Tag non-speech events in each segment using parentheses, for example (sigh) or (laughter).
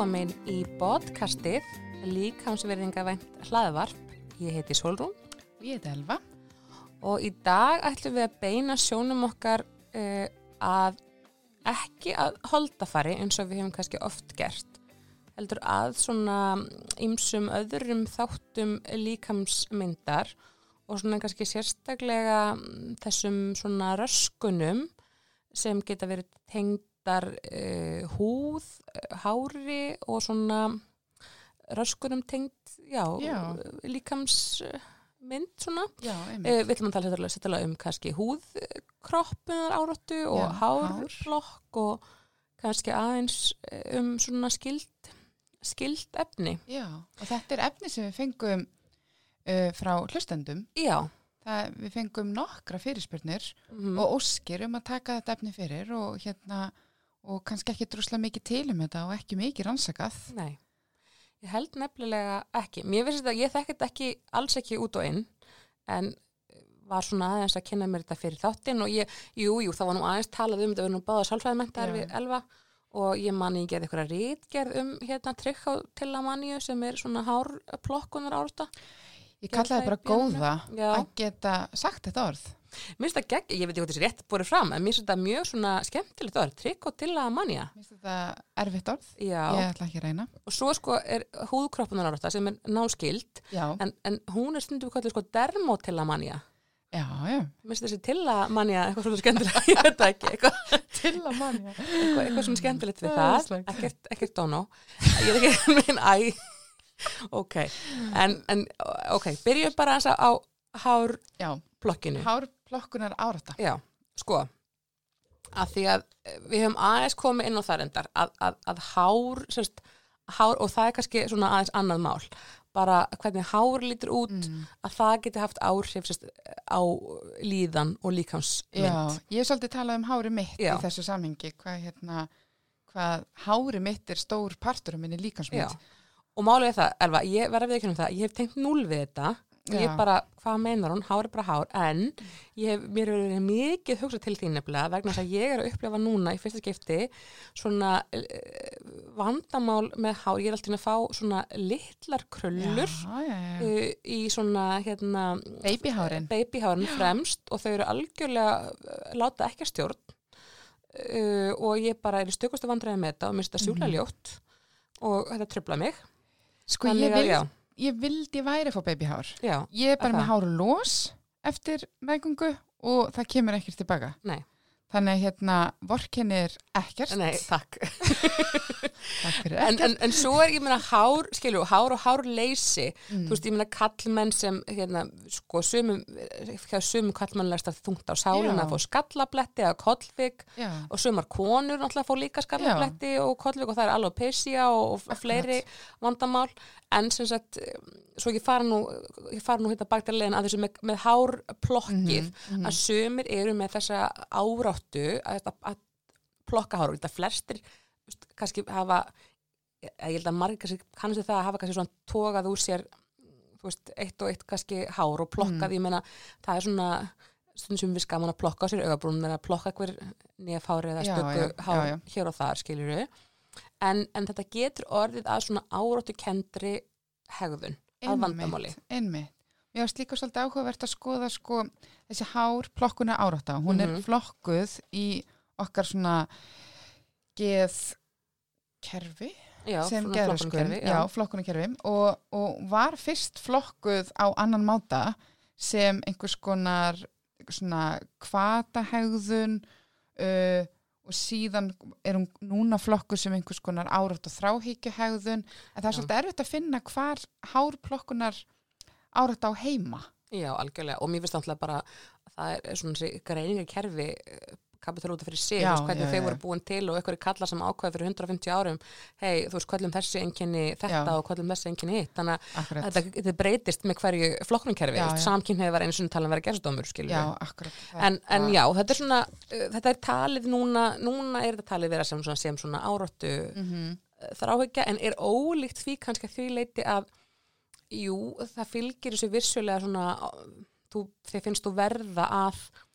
velkomin í podcastið Líkamsverðingavænt hlaðvarp. Ég heiti Solrún Ég heiti Elva. og í dag ætlum við að beina sjónum okkar uh, að ekki að holdafari eins og við hefum kannski oft gert heldur að svona ymsum öðrum þáttum líkamsmyndar og svona kannski sérstaklega þessum svona röskunum sem geta verið tengdar uh, húð, eh, hári og svona röskunum tengd, já, Já. líkamsmynd svona. Já, einmitt. Uh, við ætlum að tala sérstaklega um kannski húðkroppunar áráttu og Já, hárflokk og kannski aðeins eh, um svona skild, skild efni. Já, og þetta er efni sem við fengum uh, frá hlustendum. Já. Það, við fengum nokkra fyrirspurnir Mm. og óskir um að taka þetta efni fyrir og hérna og kannski ekki drusla mikið til um þetta og ekki mikið rannsakað. Nei, ég held nefnilega ekki. Mér finnst þetta, ég þekki þetta ekki, alls ekki út og inn, en var svona aðeins að kynna mér þetta fyrir þáttinn og ég, jú, jú, það var nú aðeins talað um þetta, við nú báða sálfræðimentaðar Já. við Elva og ég manni ég gerði eitthvað rítgerð um hérna trygg á til að manniu sem er svona hárplokkunar árata. Ég kallaði bara góða Já. að geta sagt þetta orð. Mér finnst það gegn, ég veit ekki hvað þessi rétt búið fram, en mér finnst þetta mjög svona skemmtilegt orð, trygg og til að mannja. Mér finnst þetta erfitt orð. Já, Ég ætla ekki að reyna. og svo sko er húðkroppunar árata sem er náskild, en, en hún er stundum kallið sko dermotillamania. já, já. Mér finnst þessi tillamania eitthvað svona skemmtilegt, (laughs) ég veit ekki, eitthvað, Til að manja. eitthvað, eitthvað svona skemmtilegt við Það er ekkert, ekkert dónó. Ég er ekki (laughs) minn æ, (laughs) ok, en, en ok, byrjum bara aðeins á hárplokkinu. Já, hárplokkunar árata. Já, sko, að því að eh, við höfum aðeins komið inn á það reyndar, að, að, að hár, sérst, hár, og það er kannski svona aðeins annað mál, bara hvernig hár lítur út, Mm. að það geti haft áhrif sérst, á líðan og líkamsmynd. Já, ég er svolítið talað um hári mitt Já. í þessu samhengi, hvað hérna, hvað hári mitt er stór partur af minni Já, líkansmynd. Og er það, Elva, ég verði við ekki um það, ég hef tengt núl við þetta, ég er bara, hvað meinar hún, hár er bara hár, en ég hef, mér hefur verið mikið hugsað til þín nefnilega vegna þess að ég er að upplefa núna í fyrsta skipti svona uh, vandamál með hár, ég er alltaf að fá svona litlar krullur Já, já, já. uh, í svona hérna Babyhárin. babyhárin fremst og þau eru algjörlega uh, láta ekki að stjórn. Uh, og ég bara er í stökustu vandræði með þetta og mér finnst þetta sjúla Mhm. ljótt og þetta tröfla mig Sko, ég, að, vil, já, ég vildi væri fá babyhár. já, Ég er bara með hár los eftir meðgungu og það kemur ekkert tilbaka. nei, Þannig að hérna, vorkenni er ekkert. nei, takk (laughs) Takk fyrir en, ekkert. en, en svo er, ég meina, hár skilju, hár og hárleysi Mm. þú veist, ég meina, kallmenn sem hérna, sko, sumum sumum kallmenn læst að þungt á sálina Já. að fá skallabletti eða kollvik Já, og sumar konur náttúrulega fá líka skallabletti og kollvik og það er alopecia og, og fleiri vandamál en sem sagt, svo ég fara nú ég fara nú hérna baktarlegin að þessu með, með hárplokkið Mhm, að sumir eru með þessa áráttu að, að, að plokka hár. Og þetta flestir kannski hafa ég held að margir kannski kannski það að hafa kannski svona tókað úr sér veist, eitt og eitt kannski hár og plokkað, ég meina, það er svona stundum sem við skaman að plokka á sér augabrún eða plokka hver nefhári eða stöku hár já, já. hér og þar, skiljur en, en þetta getur orðið að svona áráttu kendri hegðun að vandamáli. Einmitt. Mér varst líka svolítið áhugavert að skoða sko þessi hár plokkuna árátta. Hún Mhm. er flokkuð í okkar svona geð kerfi Já, sem flokkunarkerfi, já, flokkunarkerfi og, og var fyrst flokkuð á annan máta sem einhvers konar svona kvatahegðun uh, og síðan er hún núna flokkuð sem einhvers konar árátt og þráhyggjuhegðun en það er Já. svolítið erfitt að finna hvar hárplokkunar árátt á heima Já, algjörlega. Og mér finnst náttúrulega bara að það er svona greiningarkerfi kapital út af fyrir sig, Já, veist hvernig já, þau voru búin til og einhverju kallar sem ákveða fyrir 150 árum hei, þú veist, kvöllum þessi enginni þetta og kvöllum þessi enginni hitt, þannig að þetta, þetta breytist með hverju já. samkynniði var einu svona talað að vera það- En, en já, þetta er svona, uh, þetta er talið núna, núna er þetta talið vera sem svona, sem svona áráttu Mhm. þráhyggja en er ólíkt því kannski að því leiti að jú, það fylgir þessu vissulega svona þú, þið finnst þú verða að uh,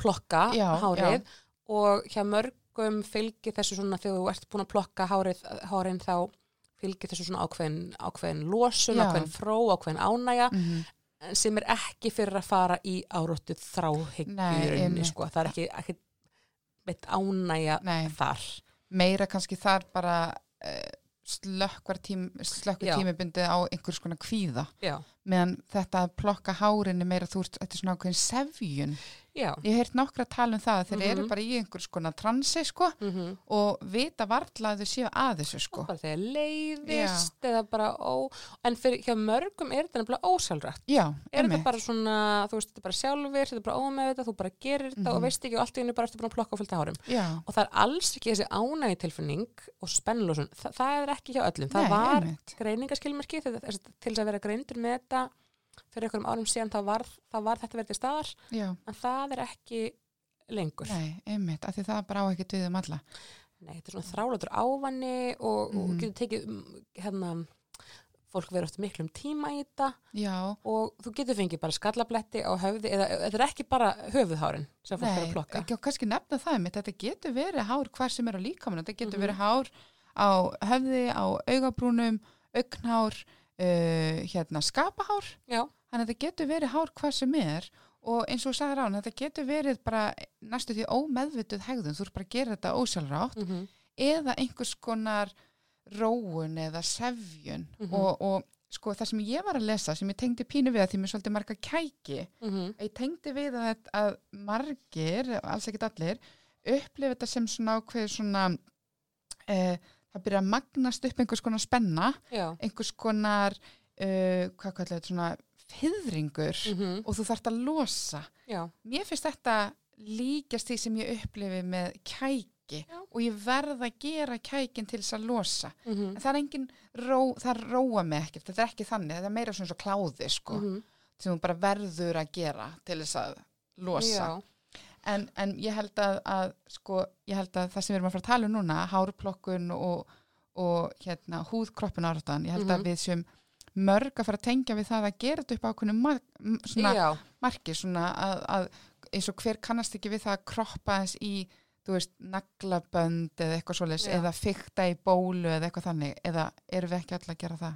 plokka Já, hárið já. og hjá mörg mörgum fylgir þessu svona þegar þú ert búin að plokka hárið, hárin þá fylgir þessu svona ákveðin, ákveðin losun, Já. ákveðin fró, ákveðin ánægja Mhm. en sem er ekki fyrir að fara í áróttu þráhyggju Nei, í rauninni, einmitt. sko. það er ekki, ekki veit ánægja Nei. þar meira kannski þar bara uh, slökkvar tímibundið á einhvers konar kvíða meðan þetta að plokka hárinni meira þú ert, þetta er svona ákveðin sefjun já ég hef heyrt nokkra tala um það að þeir Mhm. eru bara í einhvers konar transi sko mm og vita varla að þau séu að þessu sko bara þegar leiðist eða bara ó, en fyrir hjá mörgum er þetta nefnilega ósjálfrætt já, er einmitt. þetta bara svona, þú veist, þetta er bara sjálfur þetta er bara ómeðvitað, þú bara gerir þetta Mhm. og veist ekki og allt í henni bara ertu búin að plokka fullt af hárum já, og það er alls ekki þessi ánægi tilfinning og spennlósun, Þa, það er ekki hjá öllum það Nei, var einmitt. greiningaskilmerki til þess að vera greindur með þetta fyrir einhverjum árum síðan þá var, þá var þetta verið staðar já, en það er ekki lengur. Nei, einmitt af því það bara á ekki við um alla. Nei, þetta er svona þrálatur ávanni og, og Mhm. getur tekið mm, hérna, fólk verður ofta miklum tíma í þetta. Já, og þú getur fengið bara skallabletti á höfði eða þetta er ekki bara höfuðhárin sem fólk er nei, að plokka. ekki, kannski nefna það mitt, þetta getur verið hár hvar sem er á líkamann, þetta getur Mhm. verið hár á höfði, á augabrúnum augnhár uh, hérna skapahár. Já, þannig að þetta getur verið hár hvar sem er og eins og sagði ráðan, þetta getur verið bara næstu því ómeðvituð hegðun, þú ert bara að gera þetta ósjálfrátt mm eða einhvers konar róun eða sefjun. Mhm. og, og sko það sem ég var að lesa sem ég tengdi pínu við að því mér er svolítið marga kæki -hmm. ég tengdi við að, að margir, alls ekkert allir upplifa þetta sem svona ákveð svona e, það byrja að magnast upp einhvers konar spenna já. einhvers konar uh, hvað kallar þetta svona fyrringur mm og þú þarft að losa. Já, mér finnst þetta líkast því sem ég upplifi með kæki Já. og ég verð að gera kækin til þess að losa. Mm en það er engin ró, það róa mig ekkert þetta er ekki þannig, þetta er meira svona svo kláði sko, Mhm. sem þú bara verður að gera til þess að losa. Já, en, en ég held að, að sko, ég held að það sem við erum að fara að tala um núna hárplokkun og, og hérna, húðkroppun áratan, ég held Mhm. að við sem mörg að fara að tengja við það að gera þetta upp á ákveðinu mar svona að, að eins og hver kannast ekki við það að kroppa þess í þú veist, naglabönd eða eitthvað Já. eða fykta í bólu eða eitthvað þannig, eða erum við ekki alltaf að gera það?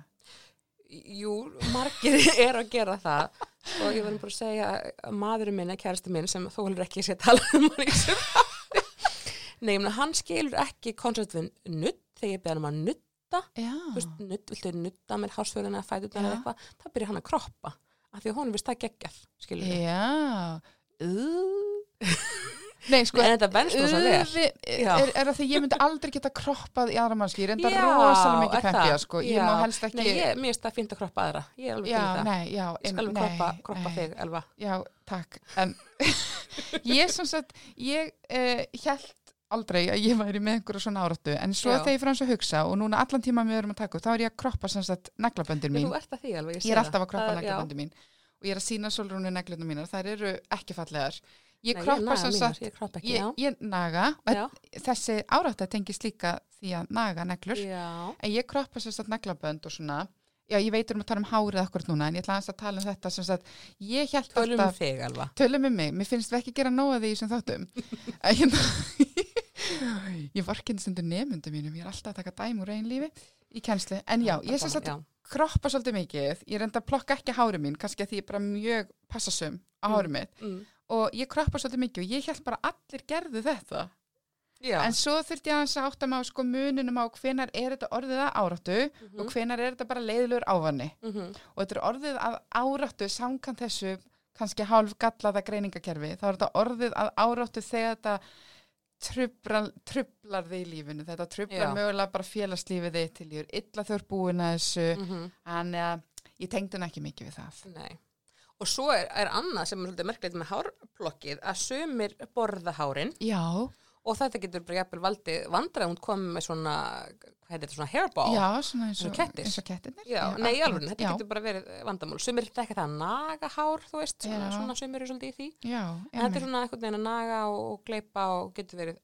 Jú, margir (laughs) er að gera það. Og ég var bara að segja að maðurinn minn, að kærasti minn sem þó heldur ekki að sé að tala um hann í (laughs) Nei, ég meina, hann skilur ekki koncept við nutt þegar ég beða hann um að nutta þú veist, nutt, viltu nutta með hásfjörðina eða fætunar eða eitthvað, þá byrjar hann að kroppa af því að honum vist það geggjað, skilur já. Uh. (laughs) Nei, sko, en þetta benst rosa vel. Er, er það því ég myndi aldrei geta kroppað í aðra mannski, ég reynda rosalega mikið það? peppja, sko, ég Já. má helst ekki Nei, ég, mér það fínt að kroppa aðra. Ég er alveg já, það, nei, já, ég skal alveg kroppa, kroppa þig, Elva. Já, takk, en (laughs) ég sem sagt, ég uh, held aldrei að ég væri með einhverja svona áratu, en svo þegar ég fyrir hans að hugsa og núna allan tíma við erum að taka upp, þá er ég að kroppa sem sagt naglaböndir mín, að því alveg, ég er alltaf að kroppa Það- já. naglaböndir mín. Og ég er að sína sólrúnu naglunum mínar, þær eru ekki fallegar ég kroppa sem sagt ég kroppa ekki, ég, ég naga, þessi áratu tengist líka því að naga neglur. Já, En ég kroppa sem sagt naglabönd og svona, já ég veit um að tala um hárið akkurat núna, en ég ætla að tala um þetta sem sagt, ég held tölum um alltaf, þig, Elva. Tölum um mig, mér finnst við ekki gera nóga því sem þáttum. (laughs) En hérna, ég vorkinn stundur nefnundum mínum, ég er alltaf að taka dæm úr einn lífi í kennslu, en já, ég sem sagt kroppa svolítið mikið, ég reynda að plokka ekki hárið mín, kannski að því ég bara mjög passasum á Mm. hárið mitt. Mm. Og ég kroppa svolítið mikið og ég held bara allir gerðu þetta. Já, En svo þurfti ég að átta mig á sko mununum á hvenar er þetta orðið að áráttu Mhm. og hvenar er þetta bara leiðilegur ávanni. mhm, Og þetta er orðið að áráttu samkant þessu kannski hálf gallaða greiningakerfi. Þá er þetta orðið að áráttu þegar þetta trublar, trublar þig í lífinu. Þetta trublar Já. mögulega bara félagslífið þig til ég er illa þau er búin að þessu. mhm. Þannig að ég tengdi hann ekki mikið við það. Nei. Og svo er, er annað sem er svolítið merkilegt með hárplokkið að sumir borða hárin Já, og þetta getur bara jafnvel valdið vandræð hún komið með svona, hvað heitir þetta, svona hairball. já, svona eins og kettir. eins og kettirnir. Já, nei, alveg, þetta já, getur bara verið vandamál. Sumir þetta ekki það að naga hár, þú veist, svona, Já. svona sumir eru svolítið í því. Já, En þetta er svona einhvern veginn að naga og, gleipa og getur verið,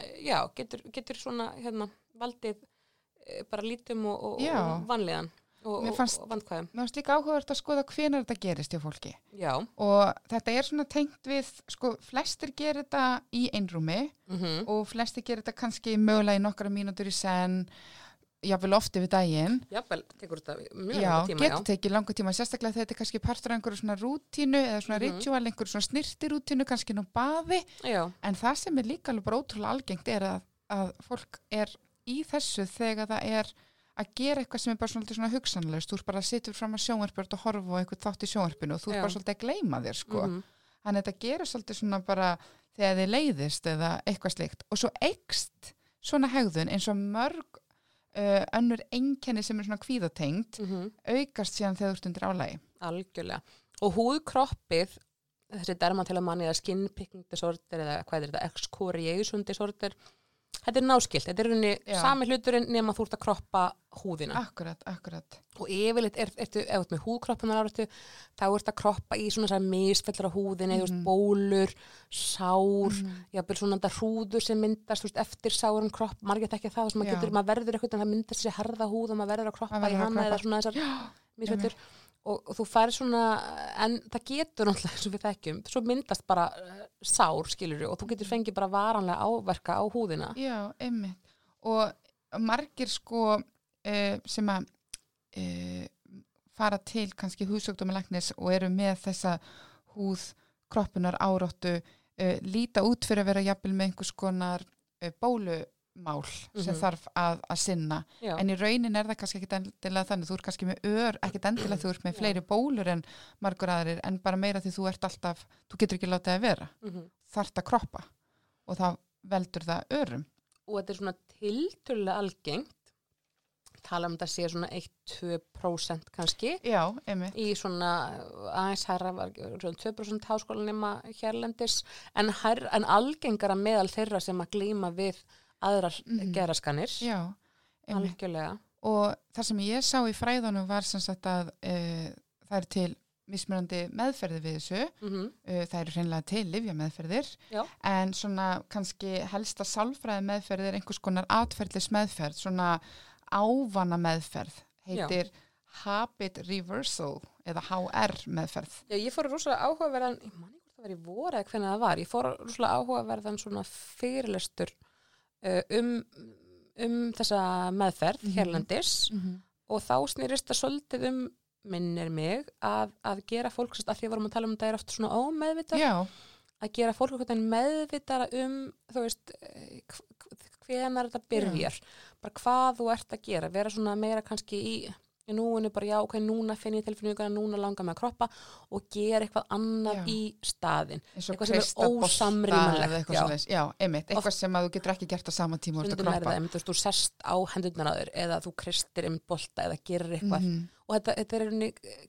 eh, já, getur, getur svona, hérna, valdið eh, bara lítum og, og, Já. og vanlíðan. Og, Mér fannst- og vandkvæðum. Mér finnst líka áhugavert að skoða hvenar þetta gerist hjá fólki Já. og þetta er svona tengt við, sko, flestir gerir þetta í einrúmi Mm og flestir gerir þetta kannski mögulega í nokkra mínútur í senn, jáfnvel oft yfir daginn. Jafnvel, tekur þetta mjög Já, langa tíma, getur tekið langa tíma, sérstaklega þetta er kannski partur af einhverju svona rútínu eða svona Mhm. ritual, einhverju svona snirtirútínu, kannski nú baði, já. Já, en það sem er líka alveg bara ótrúlega algengt er að, að fólk er í þessu þegar það er að gera eitthvað sem er bara svolítið svona hugsanlegust, þú er bara að sitja fram að sjónvarpjörð og horfa á eitthvað þátt í sjónvarpinu og þú er Já. bara svolítið að gleyma þér, sko. mhm, Þannig að þetta gerir svolítið svona bara þegar þið leiðist eða eitthvað slikt og svo eikst svona hegðun eins og mörg uh, önnur einkenni sem er svona kvíðatengt mhm. aukast síðan þegar þú ert undir álægi. Algjörlega. Og húðkroppið, þessi dermatilamanni eða skin picking disorder eða hvað er þetta, excoriation disorder, þetta er náskilt. Þetta er rauninni sami hluturinn nema þú ert að kroppa húðina. Akkurat, akkurat. Og yfirleitt, er, ertu, ef þú ert með húðkroppunar þá ert að kroppa í svona þessar misfellar á húðinni, þú veist, Mhm. bólur, sár, Mhm. jafnvel svona þetta hrúður sem myndast, veist, eftir sárum kropp, margir ekki það, getur, maður verður eitthvað, en það myndast sér harða húð og maður verður að kroppa í hana eða svona þessar misfellar og, og þú færi svona, en það getur náttúrulega, eins og við þekkjum, svo myndast bara uh, sár, skilur og þú getur fengið bara varanlega áverka á húðina. Já, einmitt. Og margir sko uh, sem að uh, fara til kannski húsökdómalæknis og eru með þessa húð kroppunar áróttu uh, líta út fyrir að vera jafnvel með einhvers konar uh, bólumál sem Mhm. þarf að, að sinna. Já, en í raunin er það kannski ekki endilega þannig. Þú ert kannski með ör, ekkit endilega þú ert með fleiri bólur en margur aðrir en bara meira því þú ert alltaf, þú getur ekki látið að vera. Mm þarft að kroppa og þá veldur það örum. Og þetta er svona tiltölulega algengt, tala um þetta sé svona 1-2% kannski, Já, í svona aðeins herra var svona 2% háskólanema hérlendis. En, en algengara meðal þeirra sem að glýma við aðrar mm geraskanir. Já, algjörlega. Og það sem ég sá í fræðunum var sem sagt að uh, það er til mismunandi meðferði við þessu. Mm uh, það eru hreinlega til livja meðferðir Já. en svona kannski helsta sálfræði meðferð er einhvers konar atferðlis meðferð svona ávana meðferð heitir Habit Reversal eða HR meðferð. Já, ég fór rosalega áhugaverðan, ég man ekki hvort það var í voru eða hvernig það var, ég fór rosalega áhugaverðan svona fyrirlestur um, um þessa meðferð Mhm. hérlendis mm -hmm. og þá snýrist það svolítið um minnir mig að, að gera fólk að því að vorum að tala um þetta er oft svona ómeðvitað Já, að gera fólk meðvitara um þú veist eh, hv- hvenar þetta byrjar bara hvað þú ert að gera, vera svona meira kannski í, í núinu bara já, ok, núna finn ég tilfinninguna, núna langar mig að kroppa og gera eitthvað annað Já. í staðin Eitthvað sem er ósamrýmanlegt, já. Já, einmitt, eitthvað sem að þú getur ekki gert á sama tíma er það, kroppa þú veist, þú sest á þér eða þú kristir um bolta eða gerir eitthvað. Mhm. og þetta, þetta er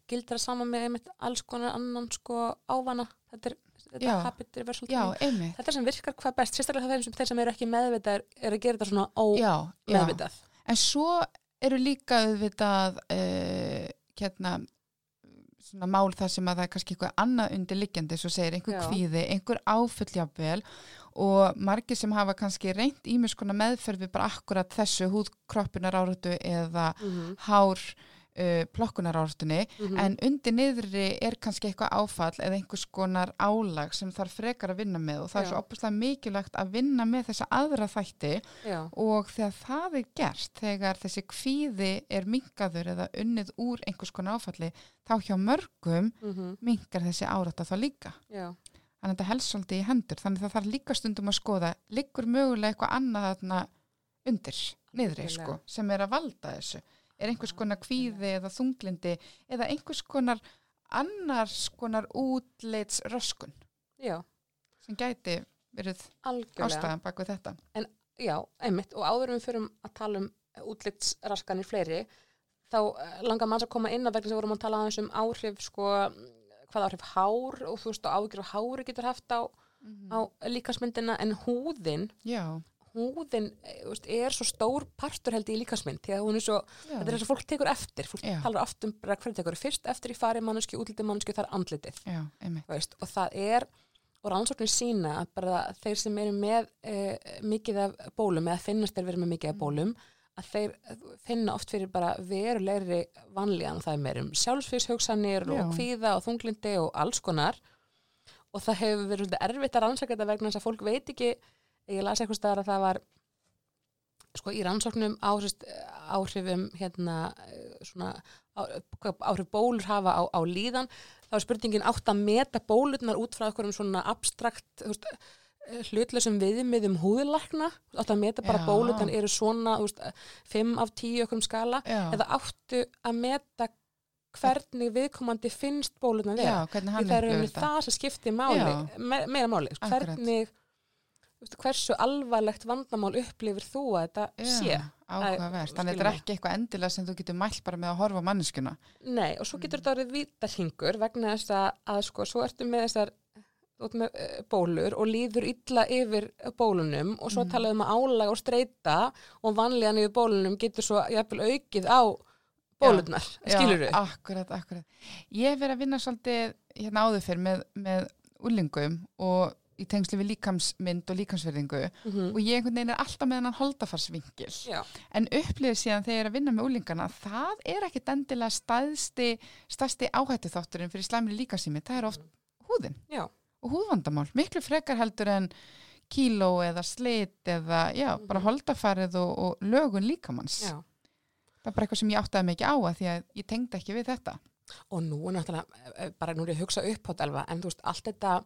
gildra saman með einmitt alls konar annan sko ávana. Þetta er, þetta habit reversal Já, þetta sem virkar hvað best, sérstaklega þeir sem, sem eru ekki meðvitað er að gera þetta svona ómeðvitað. En svo eru líka auðvitað uh, hérna svona mál þar sem að það er kannski eitthvað annað undirliggjandi, svo segir einhver Já. kvíði, einhver áfulljáfnvel og margir sem hafa kannski reynt ímis konar meðferð við bara akkurat þessu húðkroppunar áratu eða mm -hmm. hár uh, plokkunar áratunni Mhm. en undir niðri er kannski eitthvað áfall eða einhvers konar álag sem þarf frekar að vinna með og það er Já. svo opaslega mikilvægt að vinna með þessa aðra þætti já, og þegar það er gert, þegar þessi kvíði er mingaður eða unnið úr einhvers konar áfalli, þá hjá mörgum mm mingar þessi árata þá líka. já, Þannig að þetta helst svolítið í hendur, þannig að það þarf líka stundum að skoða, liggur mögulega eitthvað annað undir, niðri, sko, sem er að valda þessu. Er einhvers konar kvíði eða þunglindi eða einhvers konar annars konar útleits röskun já, sem gæti verið algjörlega. ástæðan bak við þetta. já, einmitt, og áður en við förum að tala um útlitsraskanir fleiri þá eh, langar manns að koma inn að vegna sem vorum að tala aðeins um áhrif sko, hvað áhrif hár og þú veist og áhyggjur á hári getur haft á, á líkasmyndina en húðin Já, húðin eh, er svo stór partur held í líkasmynd því að hún er svo, já. þetta er þess að fólk tekur eftir fólk Já. talar oft um bara hvernig tekur fyrst eftir í fari manneski, útliti manneski, það er andlitið Já, og það er og rannsóknir sína að bara þeir sem eru með e, mikið af bólum eða finnast þeir verið með mikið af bólum að þeir finna oft fyrir bara verulegri vanlíðan, það er meir um sjálfsvíshugsanir Já. og kvíða og þunglindi og alls konar og það hefur verið erfitt að rannsaka þetta vegna þess að fólk veit ekki ég las eitthvað staðar að það var sko í rannsóknum áhrif, áhrifum hérna svona á- áhrif bólur hafa á, á líðan þá er spurningin átt að meta bólurnar út frá einhverjum svona abstrakt veist, hlutlausum viðmiðum húðlækna? Átt að meta bara bólurnar eru svona veist, 5 af 10 okkur skala? Já. eða áttu að meta hvernig viðkomandi finnst bólurnar vera? því það er rauninni þetta. það sem skiptir máli me, meira máli, hvernig veist, hversu alvarlegt vandamál upplifir þú að þetta sé Já, áhugavert. Þannig þetta er ekki eitthvað endilega sem þú getur mælt bara með að horfa manneskuna. Nei, og svo getur þetta orðið vítahingur vegna þess að, að sko, svo ertu með þessar með eh, bólur og líður illa yfir bólunum og svo Mhm. talaðum að álag og streyta og vanlíðan yfir bólunum getur svo jafnvel aukið á bólurnar, skilur Já, akkurat, akkurat. Ég hef verið að vinna svolítið hérna áður fyrr með, með úlingum og í tengslu við líkamsmynd og líkamsverðingu mm og ég einhvern veginn er alltaf með hennan holdafarsvingil. Já, En upplifið síðan þegar ég er að vinna með úlingana, það er ekkit endilega staðsti, staðsti áhættu þátturinn fyrir slæmri líkansými, það er oft húðin já, og húðvandamál, miklu frekar heldur en kíló eða slit eða já, bara Mhm. holdafarið og, og lögun líkamanns. já. Það er bara eitthvað sem ég áttaði ekki á að því að ég tengdi ekki við þetta. Og nú er náttúrulega, eh, bara nú er ég að hugsa upp á þetta en þú veist, allt þetta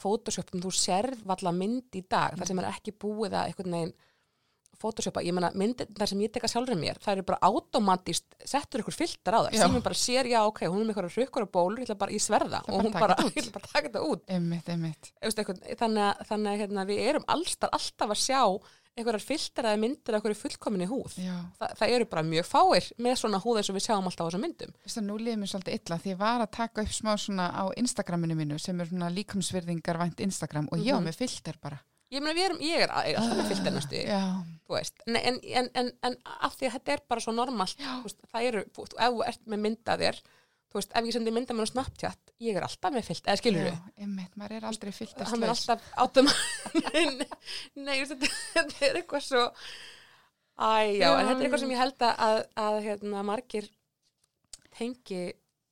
Photoshopum, þú sérð valla mynd í dag, þar sem er ekki búið að einhvern veginn Photoshopa, ég menna myndir þar sem ég teka sjálfur mér, það eru bara automatist settur ykkur filter á það, sem er bara sér, já ok, hún er með ykkur rukkur og bólur, ég ætla bara í sverða. Og hún bara, (laughs) ég ætla bara að taka þetta út. Einmitt, einmitt. Veist, einhvern, þannig að, þannig að hérna, við erum allstar alltaf að sjá einhverjar filteraði myndir af einhverju fullkominni húð. Þa, það eru bara mjög fáir með svona húð eins og við sjáum alltaf á þessum myndum Veistu, nú líður mér svolítið illa því ég var að taka upp smá svona á Instagraminu mínu sem er svona líkamsvirðingar vænt Instagram og ég á Mhm. með filter bara. ég, meina, við erum, ég er alltaf með filter næstu en, en, en, en, af því að þetta er bara svo normalt veist, það eru, ef þú ert með mynda þér þú veist, ef ég sendi mynda mér á Snapchat ég er alltaf með filter, eða skilur já, einmitt, maður er aldrei filter hann er alltaf átum (laughs) nei, nei þú þetta, er eitthvað svo æ, já, en þetta er eitthvað sem ég held að, að, að hérna, margir tengi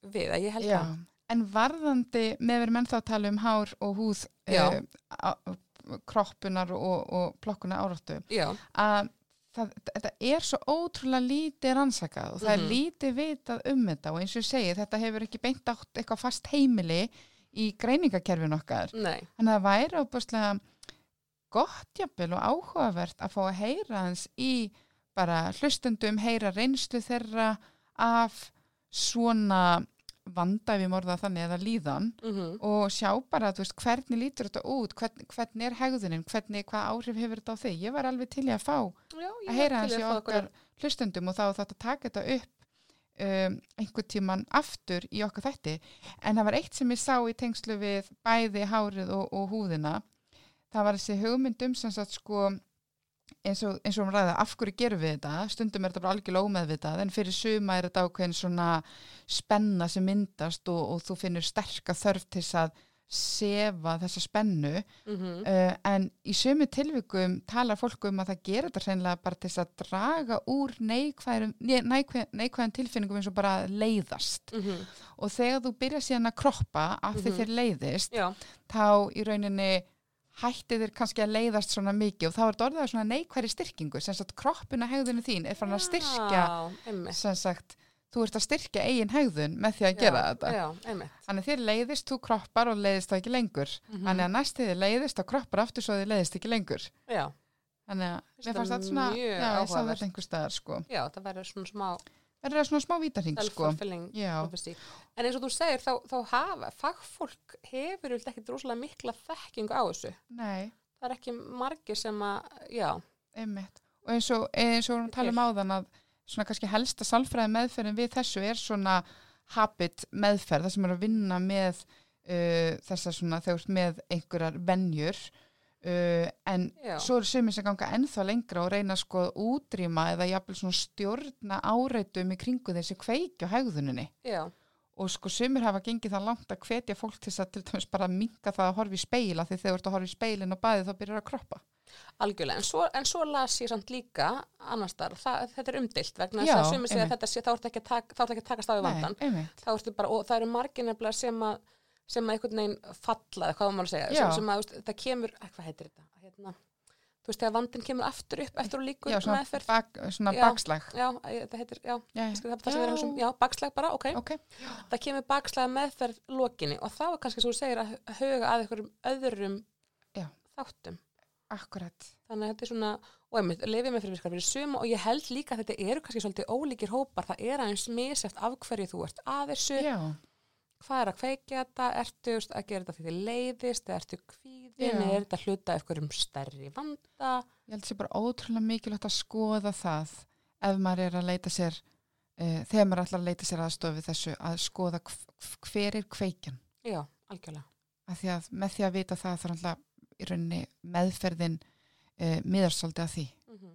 við, að ég held Já, að en varðandi með verið menn þá að tala um hár og húð Já. uh, á, kroppunar og, og plokkuna áráttu að það, þetta er svo ótrúlega lítið rannsakað og það Mhm. er lítið vitað um þetta og eins og ég segi þetta hefur ekki beint átt eitthvað fast heimili í greiningakerfin okkar nei, Þannig að það væri óbúslega gott jafnvel og áhugavert að fá að heyra hans í bara hlustundum, heyra reynslu þeirra af svona ég morða þannig eða líðan mm og sjá bara veist, hvernig lítur þetta út, hvern, hvernig er hegðunin, hvernig, hvað áhrif hefur þetta á þig. Ég var alveg til í að fá já, ég að heyra hans í okkar hlustundum og þá þetta taka þetta upp um, einhver tíman aftur í okkar þætti. En það var eitt sem ég sá í tengslu við bæði hárið og, og húðina. Það var þessi hugmyndum sem sagt sko eins og, eins og um ræða af hverju gerum við þetta? Stundum er þetta bara algjörlega ómeðvitað en fyrir suma er þetta ákveðin svona spenna sem myndast og, og þú finnur sterka þörf til að sefa þessa spennu. Mm Uh, en í sömu tilvikum talar fólk um að það gerir þetta hreinlega bara til að draga úr neikvæðum, neikvæðum, tilfinningum eins og bara leiðast. -hmm. og þegar þú byrjar síðan að kroppa af því Mhm. þér leiðist já, þá í rauninni hætti þér kannski að leiðast svona mikið og þá er þetta orðið að svona neikværi styrkingu sem sagt kroppuna hegðunni þín er farin að styrkja já, sem sagt þú ert að styrkja eigin hegðun með því að gera já, þetta já, Þannig þér leiðist, þú kroppar og leiðist það ekki lengur. Mhm. Þannig að næst þið leiðist og kroppar aftur svo þið leiðist ekki lengur. Þannig að mér fannst þetta svona, já, ég sá þetta einhver staðar, sko. já, það verður svona smá Það er svona smá vítarhing, sko. en eins og þú segir, þá, þá hafa fagfólk hefur ekki droslega mikla þekkingu á þessu. Nei, það er ekki margir sem að, já. Einmitt. Og eins og, eins og við tala um áðan að svona kannski helsta sálfræði meðferðin við þessu er svona habit meðferð, það sem er að vinna með uh, þessa svona, þegar með einhverjar venjur uh, en Já. svo eru sumir sem ganga ennþá lengra og reyna sko að útrýma eða jafnvel svona stjórna áreitum í kringu þessi kveiki á hegðuninni. Já, og sko sumir hafa gengið það langt að hvetja fólk til þess að til dæmis bara minka það að horfa í speila því þegar þú ert að horfa í speilin og bæði þá byrjar að kroppa. Algjörlega, en svo, en svo las ég samt líka annars þar, það, þetta er umdilt vegna Já, þess að sumir segja þetta sé, þá ertu ekki að taka, takast á við vandan einmitt. þá ertu bara, og það eru margir nefnilega sem að sem að einhvern veginn falla, eða hvað maður að segja sem, sem að, veist, það kemur, eh, hvað heitir þetta? Hérna, þú veist, þegar vandin kemur aftur upp eftir og líkur Já, svona, meðferð. bak, svona Já. bakslag. já, eh, það heitir, já, Já, ég skil það, það sem að hugsa um, já, bakslag bara, ok. Ok, það kemur bakslag meðferð lokinni og þá er kannski svo þú segir að að huga að einhverjum öðrum þáttum. Akkurat. þannig að þetta er svona, og einmitt, lifið með fyrir virkar fyrir suma og ég held líka að þetta eru kannski svolítið ólíkir hópar, það er aðeins miseft af hverju þú ert að þessu Já, hvað er að kveikja þetta, ertu að gera þetta þið leiðist, ertu kvíðin er þetta hluta af einhverjum stærri vanda? Ég held sér bara ótrúlega mikilvægt að skoða það ef maður er að leita sér, uh, þegar maður ætlar að leita sér aðstofi þessu, að skoða hv- hver er kveikjan. já, algjörlega. Af því að með því að vita það er alltaf í rauninni meðferðin uh, miðarsóldi að því. mm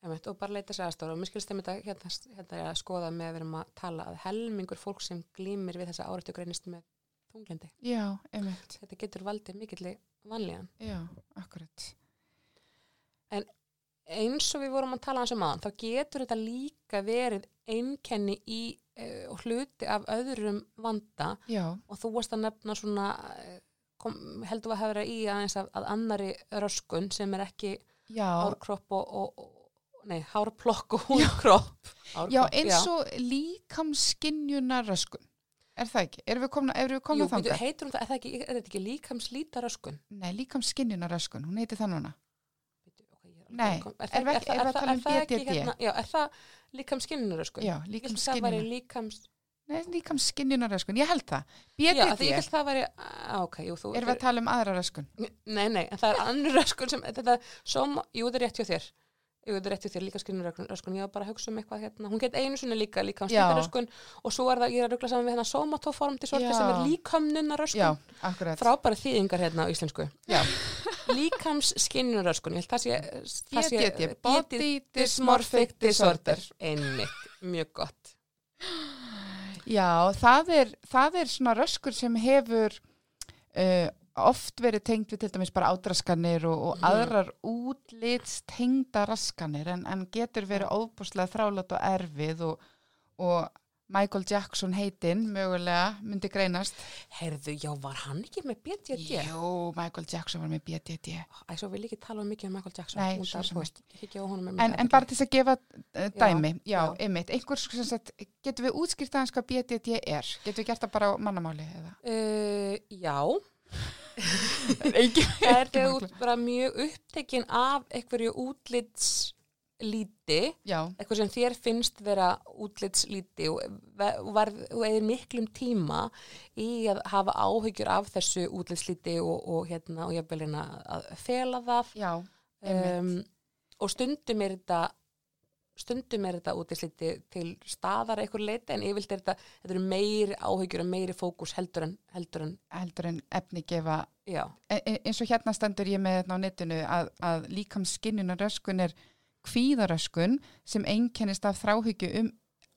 Einmitt, og bara leita sér aðstóra og mér skilst þeim þetta hérna, hérna að skoða með að við erum að tala að helmingur fólk sem glýmir við þessa árættu greinist með þunglindi. Já, einmitt. Þetta getur valdið mikilli vanlíðan. Já, akkurat. Eins og við vorum að tala um aðan, þá getur þetta líka verið einkenni í uh, hluti af öðrum vanda Já, og þú varst að nefna svona, eh, kom, heldur að hafa verið í aðeins að, að annari röskun sem er ekki og, og, og nei, hárplokk og húnkropp. já eins og líkamskinjunaröskun. Er það ekki? Erum við komna, erum við komna Jú, býtu, þangað? heitur hún það, er það ekki, er þetta ekki líkamslíta röskun? Nei, líkamskinjunaröskun, hún heiti það núna. Er Nei, erum við ekki- erum við að tala um er það BDD? Já, er það líkamskinnuröskun? Já, Ég held það væri líkamskinjunar. líkams... Nei, líkamskinjunaröskun, ég held það. Já, því ég BDD, held það væri... á, Ok, jú, þú... erum við að tala um aðra röskun? Nei, nei, en það er (laughs) annur röskun sem... Þetta, som, jú, þetta er rétt hjá þér. Jú, þetta er rétt hjá þér, líka skinnuröskun. Ég var bara að hugsa um eitthvað hérna. Hún get einu sinni líka líkamslítaröskun og svo er það, ég er að ruggla saman við hérna somatoform Já. sem er líkamnunaröskun. Frábæra þýðingar hérna á íslensku. (laughs) Líkams skinnuröskun, ég held það sé... sé- BDD, Body Dysmorphic Disorder. Einmitt, mjög gott. Já, það er, það er svona röskur sem hefur uh, oft verið tengd við til dæmis bara ádraskanir og, og Mhm. aðrar útlitstengda raskanir en, en getur verið óbúslega þrálat og erfið og, og Michael Jackson heitinn mögulega myndi greinast. Herðu, já, var hann ekki með BDD? Jú, Michael Jackson var með BDD. Æ, svo vil ég ekki tala um mikið um Michael Jackson. Nei, svo sem ekki honum En, en bara til þess að gefa uh, dæmi, já, já. einmitt, einhver sem sagt, getur við útskýrt aðeins hvað BDD er? Getur við gert það bara á mannamáli? Uh, já, (laughs) það er þú ert bara mjög upptekinn af einhverju útlitslíti, Já, eitthvað sem þér finnst vera útlitslíti og, eðir miklum tíma í að hafa áhyggjur af þessu útlitslíti og, og hérna og ég vil hérna að fela það. Um, og stundum er þetta stundum er þetta útisliti til staðar eitthvað leita en yfirlt er þetta, þetta eru meiri áhyggjur og meiri fókus heldur en, heldur en heldur en efni gefa. Já, e- e- eins og hérna stendur ég með þetta á netinu að, að líkamskinnunaröskun er kvíðaröskun sem einkennist af þráhyggju um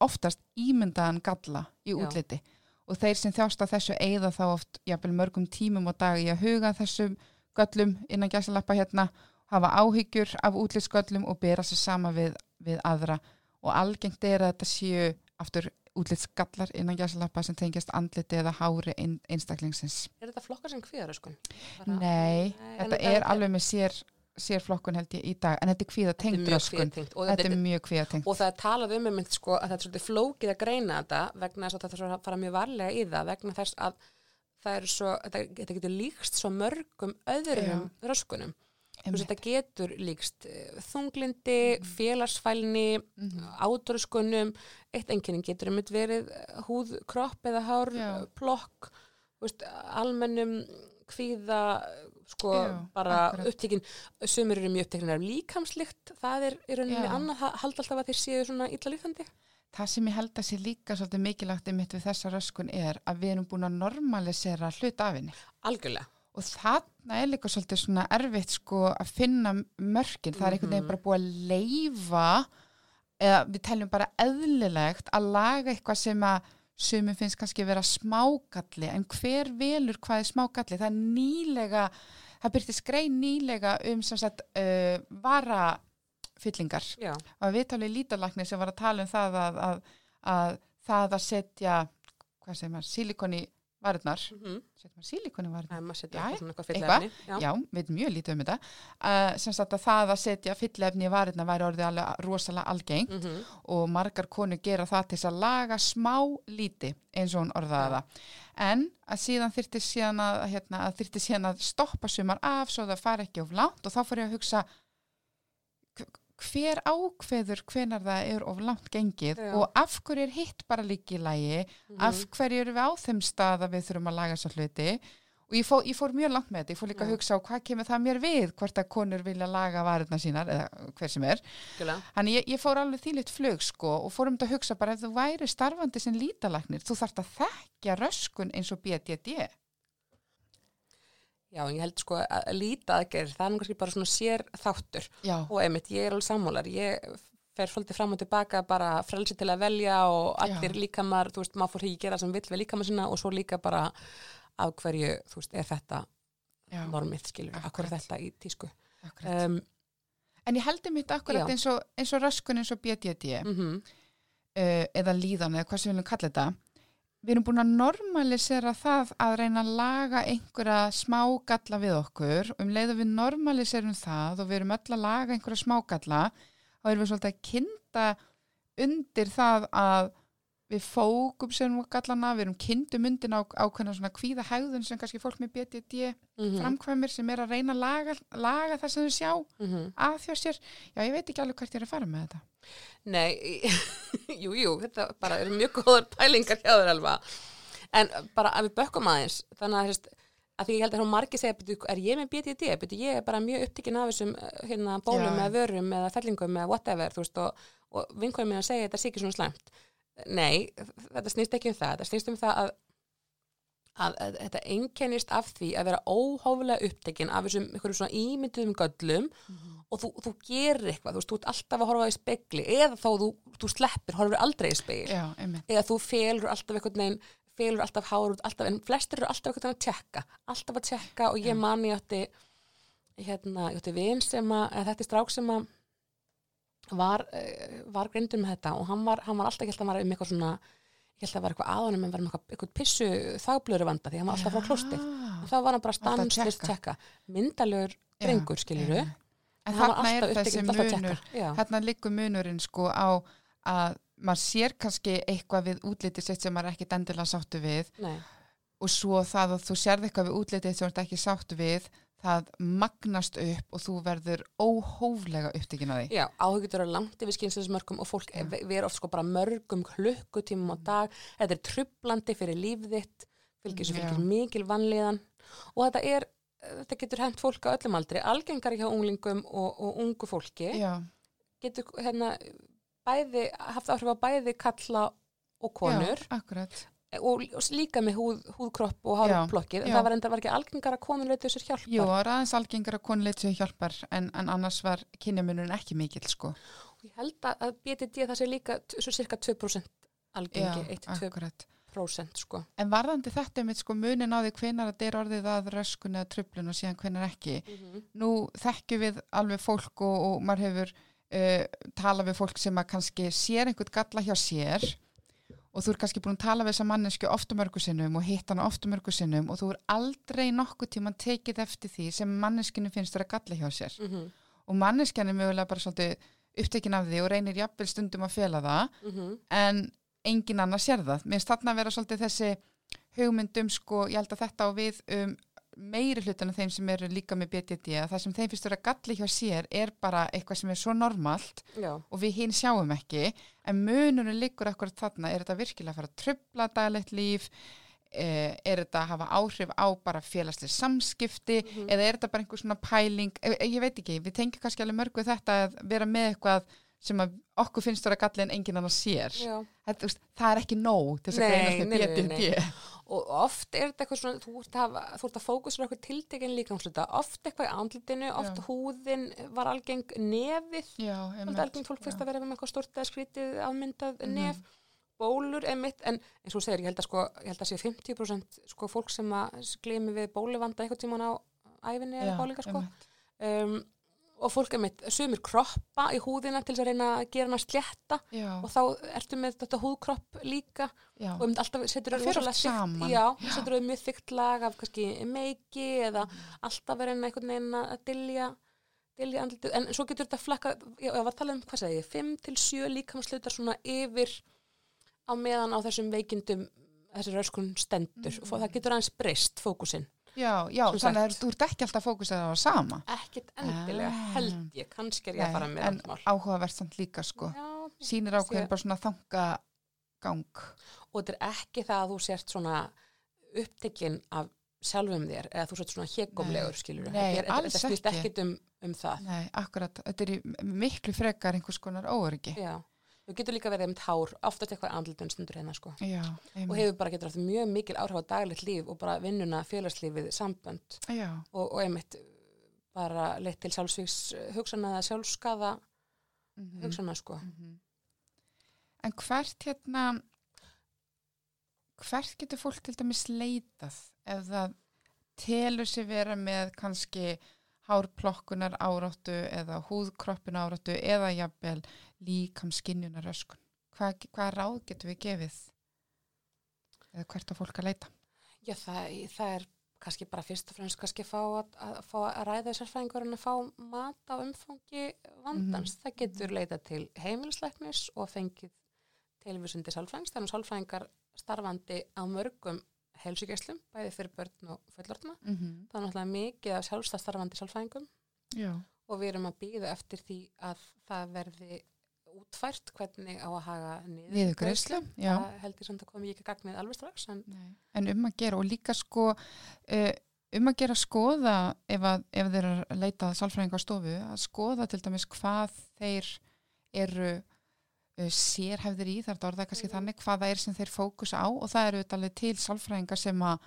oftast ímyndaðan galla í Já. útliti. Og þeir sem þjást af þessu eigða þá oft jafnvel mörgum tímum og dag í að huga þessum göllum innan gæsalappa hérna hafa áhyggjur af útlitsgöllum og bera sér sama við, við aðra og algengt er að þetta séu aftur útlitsgallar innan gæsalappa sem tengjast andliti eða hári ein, einstaklingsins. er þetta flokkar sem kvíðaröskun? Nei, en þetta er alveg með sér, sér flokkun held ég í dag, en þetta er kvíða tengt röskun. og, Þetta þetta, er mjög kvíða tengt. og það er talað um einmitt sko að þetta er svolítið flókið að greina þetta vegna þess að þetta þarf að fara mjög varlega í það vegna þess að það er svo, þetta, þetta getur líkst svo mörgum öðrum röskunum. Þú veist, þetta getur líkst eh, þunglindi, félagsfælni, Mhm. ádröskunum, eitt enginning getur um verið húð, kropp eða hár, Já. plokk, þú veist, almennum kvíða, sko, Já, bara akkurat. upptekinn, sumir eru mjög upptekinn af líkamslikt, það er í rauninni annað, það haldi alltaf að þeir séu svona illa lífandi. Það sem ég held að sé líka svolítið mikilvægt einmitt við þessa röskun er að við erum búin að normalisera hlut af henni. Algjörlega. Og þarna er líka svolítið svona erfitt sko að finna mörkin. Það er einhvern veginn Mhm. bara búið að leifa eða við teljum bara eðlilegt að laga eitthvað sem að sumum finnst kannski vera smágalli en hver velur hvað er smágalli? Það er nýlega það byrtist grein nýlega um sem sagt uh, varafyllingar Já, og við talið lítalagni sem var að tala um það að, að, að það að setja sílikon í varirnar mm setja maður sílikon í varirnar maður setja eitthvað svona eitthvað fyllefni. Já. Já, við veitum mjög lítið um þetta uh, sem sagt að það að setja fyllefni í varirnar væri orðið alveg rosalega algeng Mhm. og margar konur gera það til að laga smá líti eins og hún orðaði það en að síðan þyrfti síðan að, hérna, að þyrfti síðan að stoppa sumar af svo það fari ekki of langt og þá fór ég að hugsa hver ákveður hvenar það er of langt gengið Já. og af hverju er hitt bara líki í lagi af Mhm. hverju erum við á þeim stað að við þurfum að laga svo hluti og ég, fó, ég fór mjög langt með þetta, ég fór líka að hugsa á hvað kemur það mér við hvort að konur vilja laga varirna sínar eða hver sem er. Þannig ég, ég fór alveg þýlitt flug sko og fórum þetta að hugsa bara ef þú væri starfandi sem lítalæknir, þú þarft að þekkja röskun eins og BDD. Já, ég held sko að líta aðgerð, það er kannski bara svona sér þáttur Já, og einmitt, ég er alveg sammálar, ég fer svolítið fram og tilbaka bara frelsi til að velja og allir Já. líkamar, þú veist, maður fór ekki gera sem vill við líkamar sinna og svo líka bara af hverju, þú veist, er þetta normið, skilur, er Akkurat. þetta í tísku. akkurat. Um, en ég heldur mitt akkurat eins og, eins og röskun eins og BDD mm uh, eða líðan eða hvað sem við viljum kalla þetta. Við erum búin að normalisera það að reyna að laga einhverja smágalla við okkur. Og um leið að við normaliserum það og við erum öll að laga einhverja smágalla þá erum við svolítið að kynna undir það að við fókum sem gallana, við erum kynntum undir á svona kvíða hegðun sem kannski fólk með BDD Mhm. framkvæmir sem er að reyna að laga, laga það sem þau sjá mhm. að þjá sér. Já, ég veit ekki alveg hvert ég er að fara með þetta. Nei, (laughs) jú, jú, þetta bara eru mjög góðar pælingar hjá þér alveg. En bara að við bökkum aðeins, þannig að, veist, að því ég held að hún margir segja, "Bíddu, er ég með BDD? Bíddu, ég er bara mjög upptikinn af þessum eh, hérna, bólum Já. eða vörum eða fellingum eða whatever, veist, og, og að segja þetta sé ekki svona slæmt. Nei, þetta snýst ekki um það, þetta snýst um það að að, að þetta einkennist af því að vera óhóflega upptekinn af þessum einhverjum svona ímynduðum göllum og þú, þú gerir eitthvað, þú veist, þú ert alltaf að horfa í spegli eða þá þú, þú sleppir, horfir aldrei í spegli Já, einmitt. eða þú felur alltaf einhvern veginn felur alltaf hár út, alltaf, en flestir eru alltaf einhvern veginn að tjekka, alltaf að tjekka og ég man ég átti hérna, ég átti vin sem að, þetta er strák sem að var, eh, var greindur með þetta og hann var, hann var alltaf, ég held að hann var um eitthvað svona ég held að það var eitthvað aðanum en var með eitthvað, eitthvað pissu þagblöru vanda því hann var alltaf frá klósti. Og þá var hann bara stanslist tjekka myndalegur drengur, skilur En En þarna er þessi munur, þarna liggur munurinn sko á að maður sér kannski eitthvað við útlitið sitt sem maður ekki endilega sáttu við Nei, og svo það að þú sérð eitthvað við útlitið sem ert ekki sáttu við það magnast upp og þú verður óhóflega upptekinn að því. já, áhugjur eru langt yfir skynsins og fólk ja. ver oft sko bara mörgum klukkutímum á dag þetta er trublandi fyrir líf þitt fylgir svo Já. fylgir mikil vanlíðan og þetta er þetta getur hent fólk á öllum aldri algengar hjá unglingum og, og ungu fólki Já, getur hérna bæði, haft áhrif á bæði kalla og konur já, akkurat. Og, og líka með húð, húðkropp og Já, hárplokkir en það var enda var ekki algengar að konur leitu sér hjálpar Jú, það er aðeins algengar að konu leitt sér hjálpar en, en annars var kynjamunurinn ekki mikill sko. og ég held að að BDD það sé líka svo cirka 2% algengi, 1-2% akkurat. sko En varðandi þetta með sko munin á því hvenar þetta er orðið að röskun eða trublun og síðan hvenar ekki. Nú þekkjum við alveg fólk og, og maður hefur uh, talað við fólk sem að kannski sér einhvern galla hjá sér og þú er kannski búin að tala við þessa mannesku ofta mörgu sinnum og hitt hana ofta mörgu sinnum og þú er aldrei nokkuð tíma tekið eftir því sem manneskinu finnst þér að galla hjá sér. mm -hmm. Og manneskjan er mögulega bara svolítið upptekin af því og reynir jafnvel stundum að fela það en engin annar sér það. Mér finnst þarna að vera svolítið þessi hugmyndum sko, ég held að þetta á við um meiri hlutan af þeim sem eru líka með BDD að það sem þeim finnst vera galli hjá sér er bara eitthvað sem er svo normalt já, og við hinn sjáum ekki en munurinn liggur akkurat þarna. Er þetta virkilega að fara að trubla daglegt líf? Eh, er þetta að hafa áhrif á bara félagslega samskipti? Eða er þetta bara einhver svona pæling? Eh, ég veit ekki, við tengjum kannski alveg mörgu þetta að vera með eitthvað sem okkur finnst vera galli en enginn annar sér. Veist, það er ekki nóg til þess að greinast með BDD og oft er þetta eitthvað svona þú ert að, að fókusra okkur tiltekin líkamsluta oft eitthvað í andlitinu, oft Já. húðin var algeng nefið. Algengt fólk fyrst að vera með eitthvað stort eða skrítið afmyndað Mhm. nef, bólur emitt, en eins og segir, ég held að sko, ég held að sé 50% sko fólk sem að gleymi við bóluvanda eitthvað tíman á, æfinni eða bálinga sko. um, og fólk er með sumir kroppa í húðina til þess að reyna að gera hana slétta Já, og þá ertu með þetta húðkropp líka já, og um alltaf setur þau mjög þygt lag af kannski meiki eða alltaf verið en einhvern veginn að dilja dilja andlitið, en svo getur þetta flakka ég var að tala um, hvað segi ég, 5 til 7 líkamslutar svona yfir á meðan á þessum veikindum þessi röskun stendur. Og það getur aðeins breyst fókusinn, já, já Sem þannig að þú ert ekki alltaf fókusað á það sama. ekkit endilega Ah. held ég, kannski er ég að fara með en randmál áhugavert samt líka sko. Já, Sýnir ákveðin bara svona þangagang. og þetta er ekki það að þú sért svona upptekinn af sjálfum þér eða þú sért svona hégumlegur skilur Nei, þetta, alls þetta snýst ekki. ekkit um, um það Nei, akkurat, þetta er miklu frekar einhvers konar óöryggi. Já, þú getur líka verið um tár oftast eitthvað andlutun stundur hérna sko. Já, og hefur bara getur haft mjög mikil áhrif á daglegt líf og bara vinnuna, félagslífið, sambönd. Og, og einmitt bara leitt til sjálfsvíks hugsana eða sjálfskaða mhm, hugsana sko. Mhm. En hvert hérna, hvert getur fólk til dæmis leitað? Ef það telur sér vera með kannski hárplokkunar áráttu eða húðkroppin áráttu eða jafnvel líkamskinjunar öskun. Hvað, hvað ráð getur við gefið? Eða hvert á fólk að leita? Já, það, það er kannski bara fyrst og fremst kannski fá að, að, fá að ræða þessar fræðingur en að fá mat á umfangi vandans. Það getur leitað til heimilisleiknis og fengið tilvísundi sálfræðings. Þannig að sálfræðingar starfandi á mörgum heilsugjæslum, bæði fyrir börn og fullortna. Mm -hmm. Það er náttúrulega mikið af sjálfstað starfandi sálfræðingum Já, og við erum að býða eftir því að það verði útfært hvernig á að haga viðugreislu, já. Það held ég samt að komi ekki gagnið alveg strax en. En um að gera og líka sko uh, um að gera skoða ef, að, ef þeir að leita að sálfræðinga á stofu að skoða til dæmis hvað þeir eru sérhæfðir í, þar er það kannski Mhm. þannig hvað það er sem þeir fókusa á og það eru alveg til sálfræðinga sem að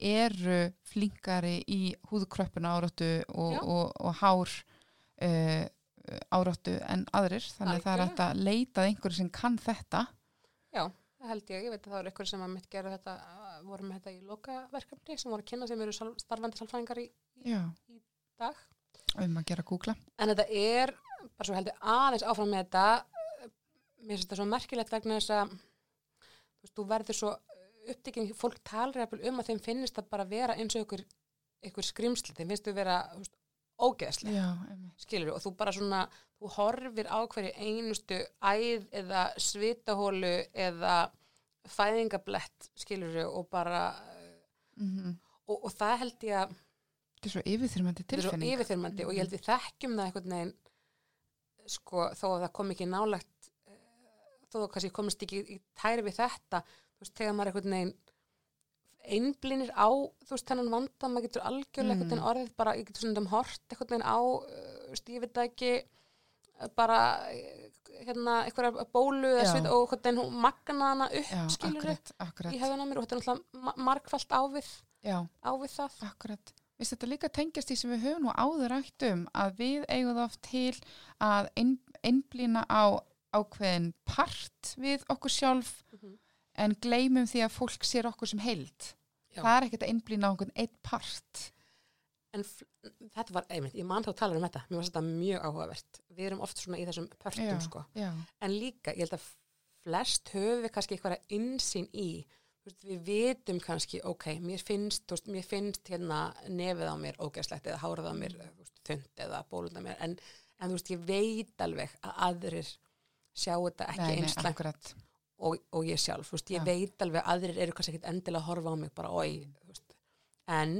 eru flinkari í húðkröppuna áráttu og, og, og hár uh, áráttu en aðrir þannig að það er hægt að leita að einhverju sem kann þetta Já, það held ég. Ég veit að það var ykkur sem að mitt gera þetta, uh, voru með þetta í lokaverkefni sem voru að kynna sem eru starfandi salfræðingar í Já, dag. um að gera googla En þetta er, bara svo heldur aðeins áfram með þetta, uh, mér finnst þetta svo merkilegt vegna þess að þú, veist, þú verður svo upptekinn, fólk talar um að þeim finnist það bara vera eins og ykkur, ykkur skrimsli, þeim finnst þau vera veist, ógeðslega. Já, skilur og þú bara svona, þú horfir á hverju einustu æð eða svitahólu eða fæðingablett skilur og bara Mm og, og það held ég að Þetta er svo yfirþyrmandi er svo tilfinning. yfirþyrmandi og ég held við þekkjum það einhvern veginn sko þó að það kom ekki nálagt þó að kannski komist ekki í tæri við þetta þú veist, þegar maður einhvern veginn einblinir á, þú veist, þennan vanda maður getur algjörlega Mm. einhvern veginn orðið bara, ég getur svona um hort einhvern veginn á, uh, veit það ekki uh, bara uh, hérna, einhverja bólu eða svit og einhvern veginn hún magna hana upp, skilur akkurat. í höfðan á mér og þetta er náttúrulega ma- margfalt ávið, Já, ávið það akkurat. Vist þetta líka tengjast því sem við höfum nú áður rætt um að við eigum það oft til að ein, einblýna á ákveðin part við okkur sjálf Mhm. en gleymum því að fólk sér okkur sem heild. Já. Það er ekkert að einblýna á okkur eitt part. En þetta var einmitt, ég man þá að tala um þetta, mér var þetta mjög áhugavert. Við erum oft svona í þessum pörtum, Já, sko. já, En líka, ég held að flest höfum við kannski eitthvað insýn í. Við vitum kannski, ok, mér finnst, veist, mér finnst hérna nefið á mér ógæslegt eða hárið á mér veist, þund eða bólund á mér. En, en þú veist, ég veit alveg að aðrir sjá þetta ekki akkurat. og, og ég sjálf, veist, ég Já. veit alveg að aðrir eru kannski ekkit endilega að horfa á mig bara, oi, veist, en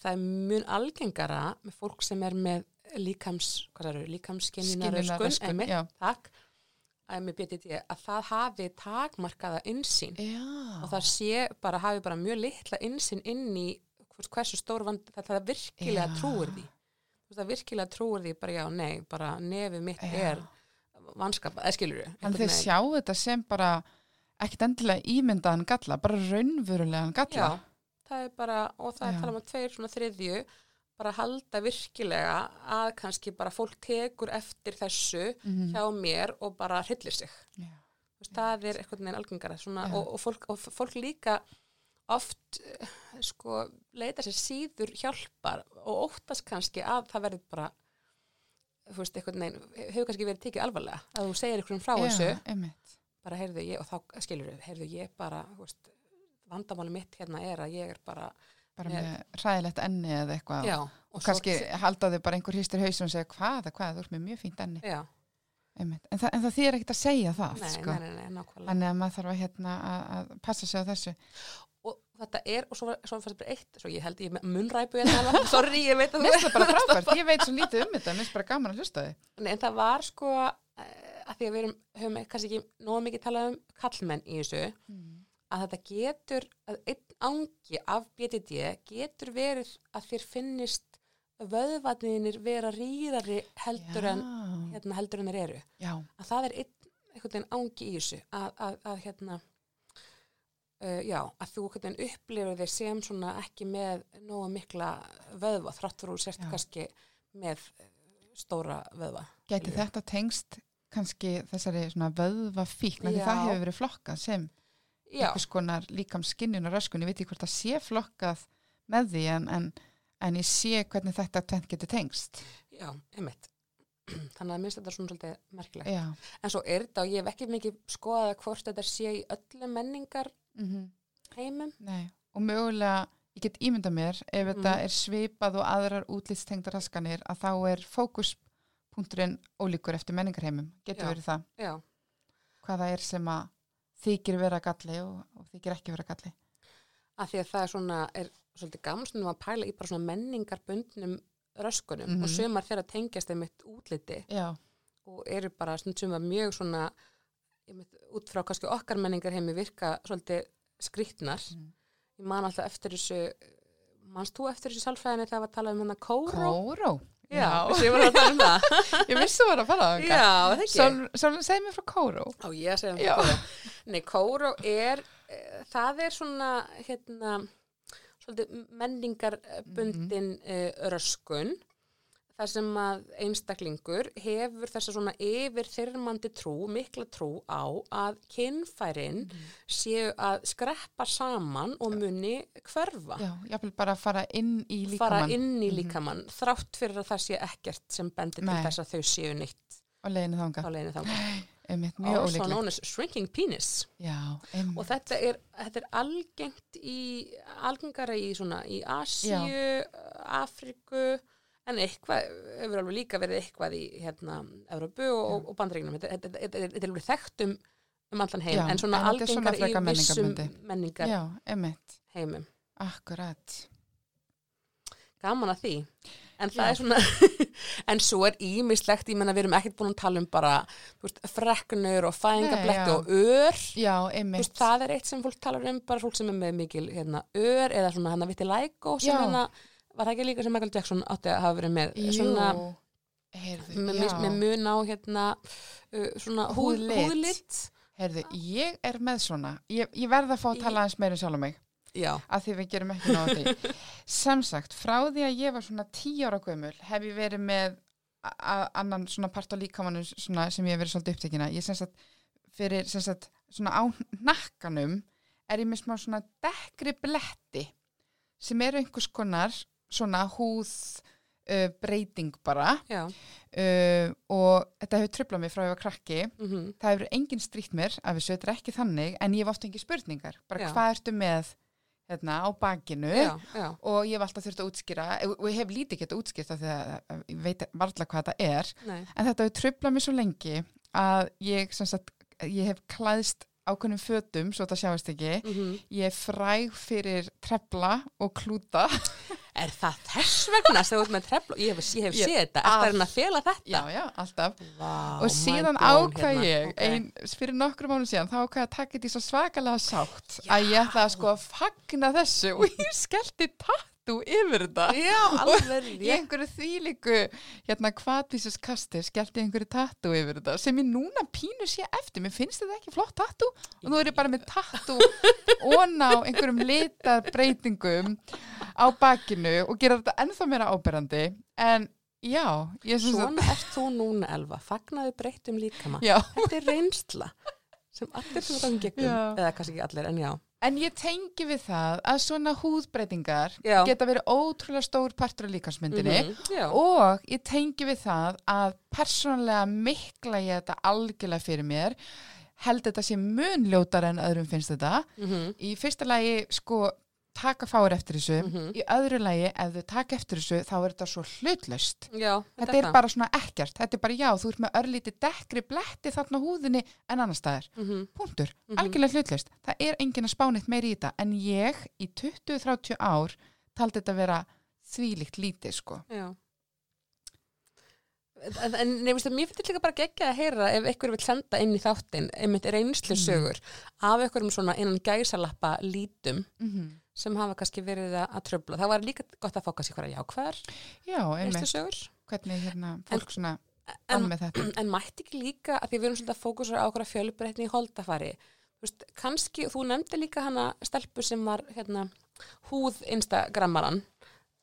það er mun algengara með fólk sem er með líkams, líkamskinninaröskun, takk, BTT, að það hafi takmarkaða insýn og það sé bara, hafi bara mjög litla insýn inn í hvers- hversu stór vand, það, það virkilega Já. trúir því, það virkilega trúir því bara, já, nei, bara nefið mitt Já. er vanskapa, eða skilur við, en þeir sjá þetta sem bara ekkert endilega ímyndaðan galla, bara raunverulegan galla. Já, það er bara, og það Já. er talað um að tveir svona þriðju, bara halda virkilega að kannski bara fólk tekur eftir þessu Mhm. hjá mér og bara hryllir sig. Já. Það er eitthvað neginn algengara svona, Já. og, og, fólk, og fólk líka oft eh, sko leita sér síður hjálpar og óttast kannski að það verður bara þú veist, eitthvað neinn, hefur kannski verið tekið alvarlega að þú segir einhverjum frá þessu Já, einmitt. bara heyrðu ég, og þá skilur við heyrðu ég bara, þú veist vandamáli mitt hérna er að ég er bara Bara með hræðilegt enni eða eitthvað. já, Og kannski halda þau bara einhver hýstir hausum og segja hvað, hvað, þú ert með mjög fínt enni. já, Einmitt. En, það, en það þýr ekkert að segja það, nei, sko. nei, nei, Þannig að maður þarf að, hérna, að, að passa sig á þessu. og þetta er, og svo, svo fannst bara eitt svo ég held ég hérna alveg. sorry, ég veit að finnst það bara frábært, ég veit svo lítið um þetta, mér finnst bara gaman að hlusta þið. Nei, en það var sko eh, að því að við erum, höfum kannski ekki nógu mikið talað um kallmenn í þessu að þetta getur, að einn ángi af BTD getur verið að þér finnist vöðvatniðinir vera rýrari heldur hérna, heldur en þeir eru. Já, að það er einn einhvern veginn ángi í þessu að, að, að hérna uh, já, að þú veginn upplifir þeir sem svona ekki með nógu mikla vöðva þrátt fyrir þú sért Já. kannski með eh, stóra vöðva gæti þetta tengst kannski þessari svona vöðva fíkn, því það hefur verið flokkað sem já, einhvers konar líkam skinnun og röskun, ég veit ekki hvort það sé flokkað með því en, en, en ég sé hvernig þetta tvent getur tengst. já, einmitt. (clears throat) Þannig að minnst þetta svona svolítið merkilegt. Já. en svo er þetta og ég hef ekki mikið skoðað hvort þetta sé í öllum menningar Mm heimum. Nei, og mögulega, ég get ímynda mér, ef þetta Mhm. er svipað og aðrar útlýstengdar raskanir, að þá er fókuspunkturinn ólíkur eftir menningarheimum, getur verið það, já, hvað það er sem að þykir vera galli og, og þykir ekki vera galli. að því að það er svona er svolítið gamstundum að pæla í bara svona menningarbundnum röskunum Mhm. og sumar þeirra tengjast einmitt útliti Já, og eru bara að mjög svona einmitt, út frá kannski okkar menningarheimi virka svolítið skrýtnar Mhm. ég man alltaf eftir þessu manst þú eftir þessu sálfræðinni þegar var að tala um hennar kóró? Kóró. Já, þessu (laughs) ég var að tala um það (laughs) ég vissi þú var að fara á það. Já, sól, segð mér frá Kóró. Á ég að segja um Já. kóró. Nei, kóró er, e, það er svona, hérna, svolítið menningarbundin mm röskun. Þar sem að einstaklingur hefur þessa svona yfir þyrmandi trú, mikla trú á að kynfærin séu að skreppa saman og muni hverfa. Já, ég vil bara fara inn í líkamann. fara inn í líkamann, þrátt fyrir að það sé ekkert sem bendir til Nei. þess að þau séu nýtt á leiðinu á þanga. leiðinu þangað. (gasps) Einmitt, mjög as shrinking penis. Já, einmitt. og þetta er, þetta er algengt í, algengara í svona í Asíu, Afriku en eitthvað, hefur alveg líka verið eitthvað í hérna Európu og, og bandaríknum þetta, er alveg þekkt um, um allan heim, Já, en svona frekar í vissum menningar Já, heimum Akkurat. gaman að því en það Já. er svona (laughs) en svo er ímislegt, ég menna við erum ekkert búin að tala um bara, veist, freknur og já. og ör Já, einmitt. veist, það er eitt sem fólk talar um, bara fólk sem er með mikil hérna, ör eða svona hann að viti læko sem Já. hérna, var það ekki líka sem Michael Jackson átti að hafa verið með Jú, svona heyrðu, með, með, mun á hérna uh, svona húð, Húðlit. húðlit Heyrðu, ég er með svona. Ég, ég verð að fá að tala aðeins meira um sjálf mig, já, að því við gerum ekki náða því. (laughs) Sem sagt, frá því að ég var svona tíu ára gömul, hef ég verið með annan svona part á líkamannu sem ég hef verið svolítið upptekina. Ég sem sagt, fyrir, sem sagt, svona á nakkanum er ég með smá svona dekkri bletti sem eru einhvers konar svona húð uh, breyting bara. Uh, og þetta hefur tröflað mig frá ég var krakki. Mm það hefur enginn stríkt mér af þessu, þetta er ekki þannig en ég hef oft engin spurningar. Bara Já. hvað ertu með hérna, á bakinu? Já, já, og ég hef alltaf þurft að útskýra og ég hef lítið gett að útskýrta þegar að ég veit varla hvað þetta er. Nei, en þetta hefur tröflað mér svo lengi að ég, sagt, ég hef klæðst ákveðnum fötum, svo þetta sjáist ekki. Mm ég er fræg fyrir trefla og klúta. Er það þess vegna sem þú ert með trefla, ég hef, ég hef Ég- séð þetta, er það að fela þetta? Já, já, alltaf. Vá, og síðan ákvað hérna. ég Ok. ein, fyrir nokkru mánu síðan þá ákvað ég að taka þetta í svo svakalega sátt að ég ætla að sko að fagna þessu og ég skellti tattu yfir þetta? Já, (laughs) alveg rétt. einhverju þvílíku hérna hvatvísus kasti skellti einhverju tattu yfir þetta sem ég núna pínu sé eftir. Mér finnst þetta ekki flott tattu og nú er ég bara með tattu onna á einhverjum litarbreytingum á bakinu og gera þetta ennþá meira áberandi. En já, ég syns að svona ert þú núna Elva, fagnaðu breyttum líkama. Já, þetta er reynsla sem allir sem það gegnum, Já. eða kannski ekki allir, en já En ég tengi við það að svona húðbreytingar Já. geta verið ótrúlega stór partur af líkansmyndinni Mhm, Já, og ég tengi við það að persónlega mikla ég þetta algjörlega fyrir mér. Held þetta sé munljótar en öðrum finnst þetta. Mhm, í fyrsta lagi sko taka fáir eftir þessu. Mhm. í öðru lagi ef þau taka eftir þessu þá er þetta svo hlutlaust. Já þetta er bara svona ekkert, þetta er bara já þú ert með örlítið dekkri bletti þarna húðinni en annar staðar, Mhm, punktur. Mhm. algjörlega hlutlaust, það er enginn að spánitt meiri í þetta. En ég í 20-30 ár taldi þetta vera þvílíkt lítið sko. Já. En, en nefnist að mér finnst líka bara geggja að heyra ef einhver vil senda inn í þáttinn einmitt reynslu sögur af einhverjum svona innan gæsalappa lítum. Mm -hmm. Sem hafa kannski verið að að tröfla. Það var líka gott að fá kannski hverja jákvæðar já, einmitt, hvernig hérna fólk svona En, vann með þetta en mætti ekki líka að því við erum svolítið að fókusra á okkur fjölbreytni í holdafari. Þú veist, kannski, þú nefndi líka hana stelpu sem var hérna húð instagrammaran.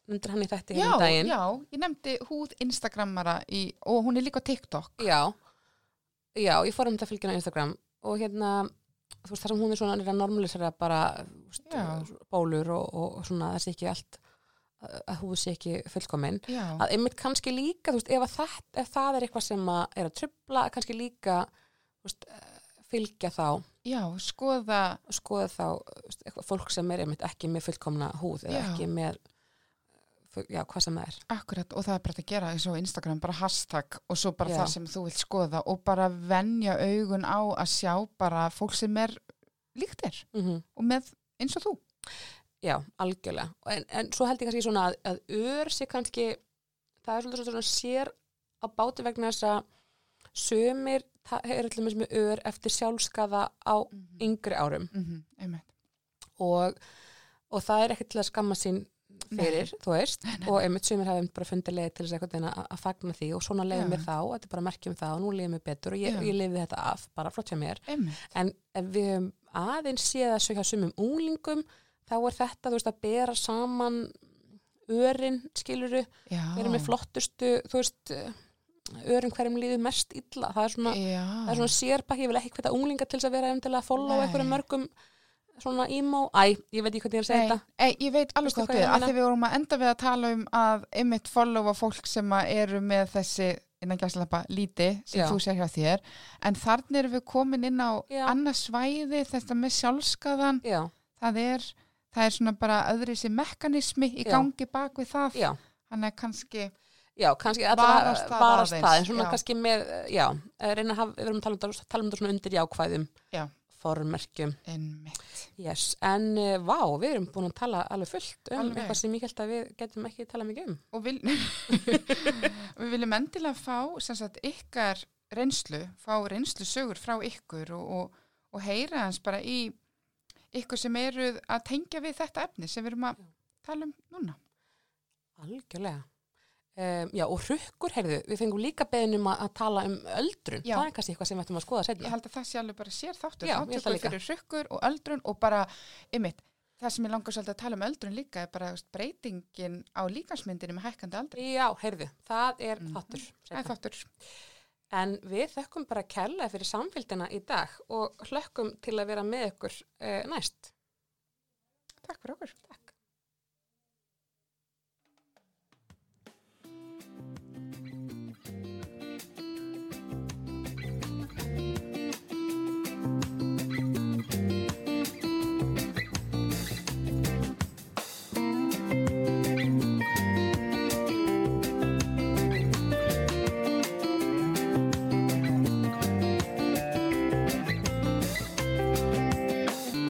Nefndir hann í þetta já, hérna daginn. já, ég nefndi húð Instagrammara í, og hún er líka TikTok Já, já, ég fór um þetta að á Instagram og hérna, þú veist, þar sem hún er svona er normalisera bara Já. bólur og, og svona það sé ekki allt að hún sé ekki fullkomin já, að einmitt kannski líka, þú veist, ef, að það, ef það er eitthvað sem að er að trubla, kannski líka veist, eh, fylgja þá já, skoða skoða þá veist, fólk sem er einmitt ekki með fullkomna húð eða Já. ekki með já, hvað sem það er Akkurat og það er bara að gera eins og Instagram bara hashtag og svo bara Já. það sem þú vilt skoða og bara venja augun á að sjá bara fólk sem er líktir mm og með eins og þú. Já, algjörlega. En, en svo held ég kannski svona að, að ör sé kannski, það er svolítið svona sér á báti vegna þess að sömur er allir með ör eftir sjálfskaða á yngri árum Mm -hmm, og, og það er ekkert til að skamma sín fyrir, þú veist, og einmitt sömur hafa bara fundið leið til þess að, að, að fagna því og svona leiðum við þá, þetta er bara merkjum það og nú leiðum við betur og ég, ég leiði þetta af, bara flott hjá mér. En ef við höfum aðeins séð að sögja sumum úlingum þá er þetta, þú veist, að bera saman örin, skiluru við erum með flottustu, þú veist örin hverjum líður mest illa. Það er svona, er svona sérbakki ég vil ekki hvita unglinga til þess að vera um að follow Nei. einhverjum mörgum svona emo, æ, ég veit ekki hvernig ég er að segja þetta ei, ég veit alveg Veistu hvað að meina? því við vorum að enda við að tala um að einmitt followa fólk sem eru með þessi innan gæslappa líti sem Já. þú sér hjá þér en þarna erum við komin inn á Já. annars svæði þetta með sjálfskaðan já, það er, það er svona bara öðri sem mekanismi í gangi bak við það hann er kannski já, kannski Varast það varast það, en svona já. kannski með, já, reyna að hafa, við erum að tala um þetta, tala um þetta svona undir jákvæðum Já. Formerkjum einmitt Yes, en uh, vá, við erum búin að tala alveg fullt um Alveg. eitthvað sem ég held að við getum ekki talað mikið um. og vil, (laughs) við viljum endilega fá sem sagt ykkar reynslu fá reynslu sögur frá ykkur og, og, og heyra hans bara í ykkur sem eru að tengja við þetta efni sem við erum að tala um núna Algjörlega. Um, já, og rukkur, heyrðu, við fengum líka beðnum að, að tala um öldrun. Já. Það er kannski eitthvað sem við ættum að skoða ég setna. held að það sé alveg bara sér þáttur ég þáttur líka. fyrir rukkur og öldrun og bara ymmit, það sem ég langar svolítið að tala um öldrun líka er bara breytingin á líkansmyndinni með hækkandi aldri Já, heyrðu, það er Mhm. þáttur. það er þáttur En við þökkum bara kærlega fyrir samfélgina í dag og hlökkum til að vera með ykkur uh, næst. takk fyrir okkur Takk.